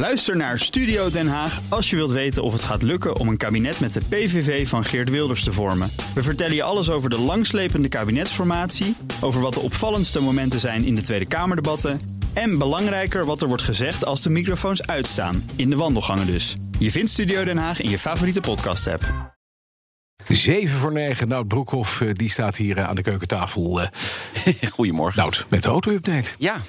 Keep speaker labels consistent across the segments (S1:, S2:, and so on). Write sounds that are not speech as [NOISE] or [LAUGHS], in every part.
S1: Luister naar Studio Den Haag als je wilt weten of het gaat lukken om een kabinet met de PVV van Geert Wilders te vormen. We vertellen je alles over de langslepende kabinetsformatie, over wat de opvallendste momenten zijn in de Tweede Kamerdebatten en belangrijker wat er wordt gezegd als de microfoons uitstaan, in de wandelgangen dus. Je vindt Studio Den Haag in je favoriete podcast-app.
S2: 7 voor 9. Nout Broekhoff eh, die staat hier eh, aan de keukentafel. eh, [LAUGHS]
S3: Goedemorgen.
S2: Nout, met de auto-update.
S3: Ja,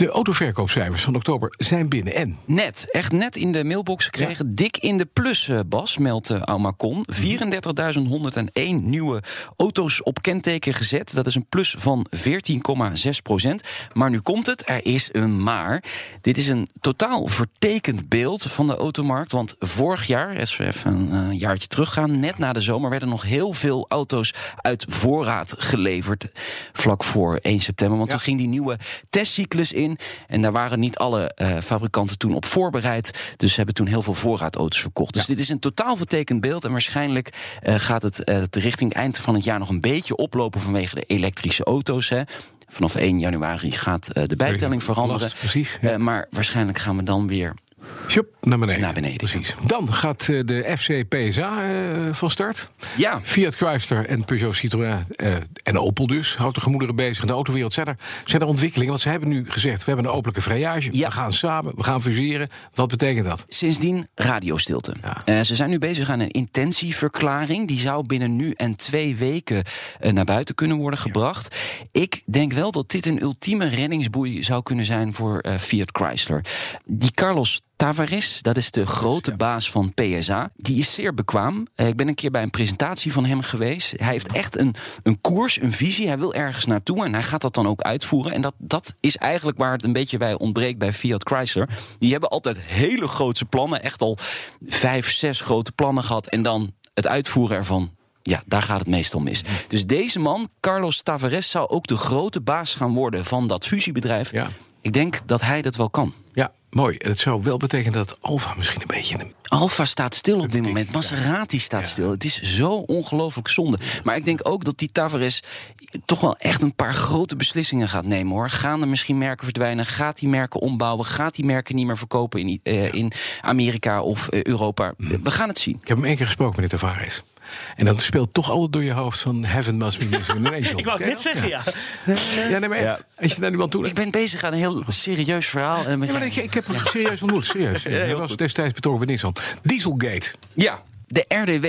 S2: De autoverkoopcijfers van oktober zijn binnen. En
S3: net. Echt net in de mailbox gekregen. Dik in de plus, eh, Bas, meldt uh, Almacon. 34.101 nieuwe auto's op kenteken gezet. Dat is een plus van 14,6 procent. Maar nu komt het, er is een maar. Dit is een totaal vertekend beeld van de automarkt. Want vorig jaar, als we even een eh, jaartje teruggaan... net na de zomer werden nog heel veel auto's uit voorraad geleverd. Vlak voor 1 september. Want
S2: Ja.
S3: toen ging die nieuwe testcyclus in. En daar waren niet alle eh, fabrikanten toen op voorbereid. Dus ze hebben toen heel veel voorraadauto's verkocht. Dus dit is een totaal vertekend beeld. En waarschijnlijk eh, gaat het de richting eind van het jaar nog een beetje oplopen vanwege de elektrische auto's. Hè. Vanaf 1 januari gaat de bijtelling veranderen.
S2: Precies, ja.
S3: Maar waarschijnlijk gaan we dan weer.
S2: Naar beneden.
S3: Naar beneden,
S2: Precies. Dan gaat eh, de FC PSA eh, van start.
S3: Ja,
S2: Fiat Chrysler en Peugeot Citroën eh, en Opel dus. Houdt de gemoederen bezig. In de autowereld zijn er, zijn er ontwikkelingen. Want ze hebben nu gezegd, we hebben een openlijke vrijage.
S3: Ja.
S2: We gaan samen, we gaan fuseren. Wat betekent dat?
S3: Sindsdien radiostilte.
S2: Ja.
S3: Ze zijn nu bezig aan een intentieverklaring. Die zou binnen nu en twee weken naar buiten kunnen worden gebracht. Ik denk wel dat dit een ultieme reddingsboei zou kunnen zijn voor Fiat Chrysler. Die Carlos Tavares, dat is de grote baas van PSA. Die is zeer bekwaam. Eh, ik ben een keer bij een presentatie van hem geweest. Hij heeft echt een, een koers, een visie. Hij wil ergens naartoe en hij gaat dat dan ook uitvoeren. En dat, dat is eigenlijk waar het een beetje bij ontbreekt bij Fiat Chrysler. Die hebben altijd hele grote plannen. Echt al vijf, zes grote plannen gehad. En dan het uitvoeren ervan. Ja, daar gaat het meestal mis. Dus deze man, Carlos Tavares, zou ook de grote baas gaan worden van dat fusiebedrijf.
S2: Ja.
S3: Ik denk dat hij dat wel kan.
S2: Ja, mooi. En het zou wel betekenen dat Alfa misschien een beetje... Een...
S3: Alfa staat stil op dit moment. Maserati staat
S2: Ja.
S3: stil. Het is zo ongelooflijk zonde. Maar ik denk ook dat die Tavares toch wel echt een paar grote beslissingen gaat nemen hoor. Gaan er misschien merken verdwijnen? Gaat die merken ombouwen? Gaat die merken niet meer verkopen in, eh, in Amerika of eh, Europa? We gaan het zien.
S2: Ik heb hem één keer gesproken, meneer Tavares. En dan speelt toch altijd door je hoofd van Heaven must be missing an angel.
S4: Ik wou net zeggen, ja.
S2: Ja, nee, maar echt. Als je daar nu aan toe
S3: Ik ben bezig aan een heel serieus verhaal. En
S2: Ja, maar ik, ik heb hem serieus ontmoet, serieus. Hij was destijds betrokken bij Nissan. Dieselgate.
S3: Ja, de RDW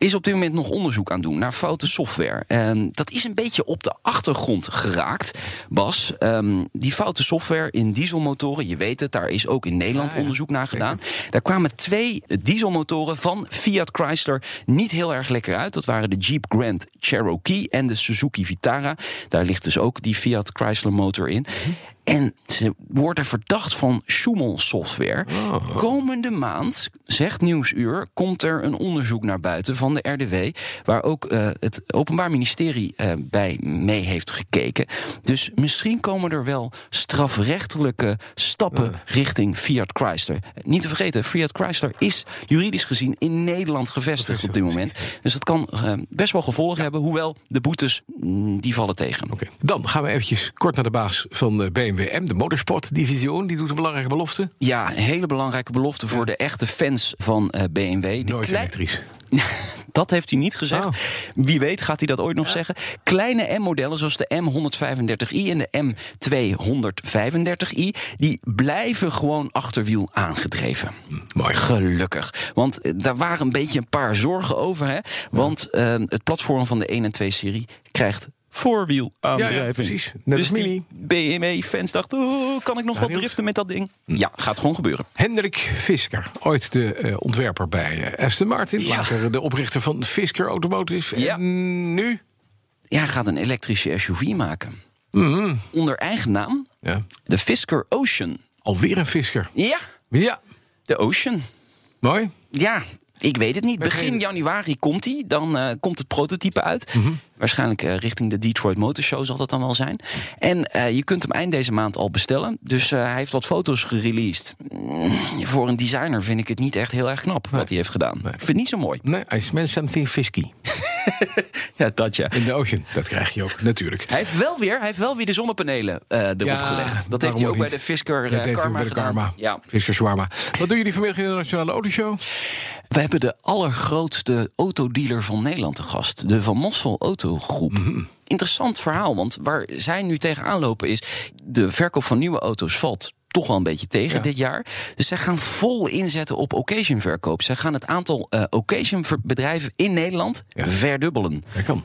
S3: is op dit moment nog onderzoek aan doen naar foute software. En dat is een beetje op de achtergrond geraakt, Bas. Ehm, die foute software in dieselmotoren, je weet het, daar is ook in Nederland
S2: ja,
S3: onderzoek naar gedaan. Daar kwamen twee dieselmotoren van Fiat Chrysler niet heel erg lekker uit. Dat waren de Jeep Grand Cherokee en de Suzuki Vitara. Daar ligt dus ook die Fiat Chrysler motor in. En ze worden verdacht van Schumel-software. Komende maand, zegt Nieuwsuur, komt er een onderzoek naar buiten van de RDW. Waar ook eh, het Openbaar Ministerie eh, bij mee heeft gekeken. Dus misschien komen er wel strafrechtelijke stappen richting Fiat Chrysler. Niet te vergeten, Fiat Chrysler is juridisch gezien in Nederland gevestigd op dit moment. Dus dat kan eh, best wel gevolgen hebben. Hoewel de boetes, mm, die vallen tegen.
S2: Oké. Dan gaan we eventjes kort naar de baas van eh, BMW M, de motorsport-division. Die doet een belangrijke belofte.
S3: Ja, een hele belangrijke belofte voor de echte fans van eh, BMW. Die
S2: Nooit
S3: klei-
S2: elektrisch. [LAUGHS]
S3: dat heeft hij niet gezegd.
S2: Oh.
S3: Wie weet gaat hij dat ooit nog zeggen. Kleine M-modellen zoals de M135i en de M235i... die blijven gewoon achterwiel aangedreven.
S2: Mooi.
S3: Gelukkig. Want eh, daar waren een beetje een paar zorgen over. Hè? Want eh, het platform van de 1 en 2-serie krijgt voorwiel aandrijving.
S2: precies. Net
S3: dus
S2: als
S3: die BMW-fans dachten, oh, kan ik nog wat driften met dat ding? Ja, gaat gewoon gebeuren.
S2: Hendrik Fisker, ooit de eh, ontwerper bij eh, Aston Martin.
S3: Ja.
S2: Later de oprichter van Fisker Automotive.
S3: Ja.
S2: En nu?
S3: Ja, hij gaat een elektrische SUV maken. Onder eigen naam,
S2: Ja.
S3: de Fisker Ocean.
S2: Alweer een Fisker.
S3: Ja,
S2: Ja,
S3: de Ocean.
S2: mooi.
S3: Ja, ik weet het niet. Begin januari komt hij. Dan eh, komt het prototype uit. Waarschijnlijk eh, richting de Detroit Motor Show zal dat dan wel zijn. En eh, je kunt hem eind deze maand al bestellen. Dus hij heeft wat foto's gereleased. Mm, voor een designer vind ik het niet echt heel erg knap wat hij heeft gedaan. Ik vind het niet zo mooi.
S2: Nee, I smell something fisky. [LAUGHS]
S3: ja, dat ja.
S2: In de ocean, dat krijg je ook, natuurlijk.
S3: Hij heeft wel weer, hij heeft wel weer de zonnepanelen eh erop
S2: Ja,
S3: gelegd. Dat heeft hij ook
S2: ook
S3: bij de Fisker eh,
S2: hij
S3: Karma
S2: bij de. Karma.
S3: Ja.
S2: Fisker Shawarma. Wat doen jullie vanmiddag in de Nationale Autoshow?
S3: We hebben de allergrootste autodealer van Nederland te gast. De Van Mossel Autogroep.
S2: Mhm.
S3: Interessant verhaal, want waar zij nu tegenaan lopen is... de verkoop van nieuwe auto's valt toch wel een beetje tegen
S2: Ja.
S3: dit jaar. Dus zij gaan vol inzetten op occasionverkoop. Zij gaan het aantal eh occasionbedrijven in Nederland
S2: Ja.
S3: verdubbelen.
S2: Dat kan.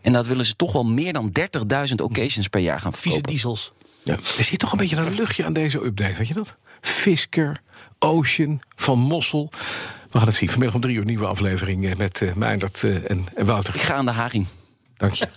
S3: En dat willen ze toch wel meer dan 30.000 occasions per jaar gaan
S4: Vieze diesels.
S2: Ja. Er zit toch een beetje een luchtje aan deze update, weet je dat? Fisker, Ocean, Van Mossel. We gaan het zien. Vanmiddag om drie uur nieuwe aflevering eh, met eh Meindert eh, en, en Wouter.
S3: Ik ga aan de haring.
S2: Dank je. [LAUGHS]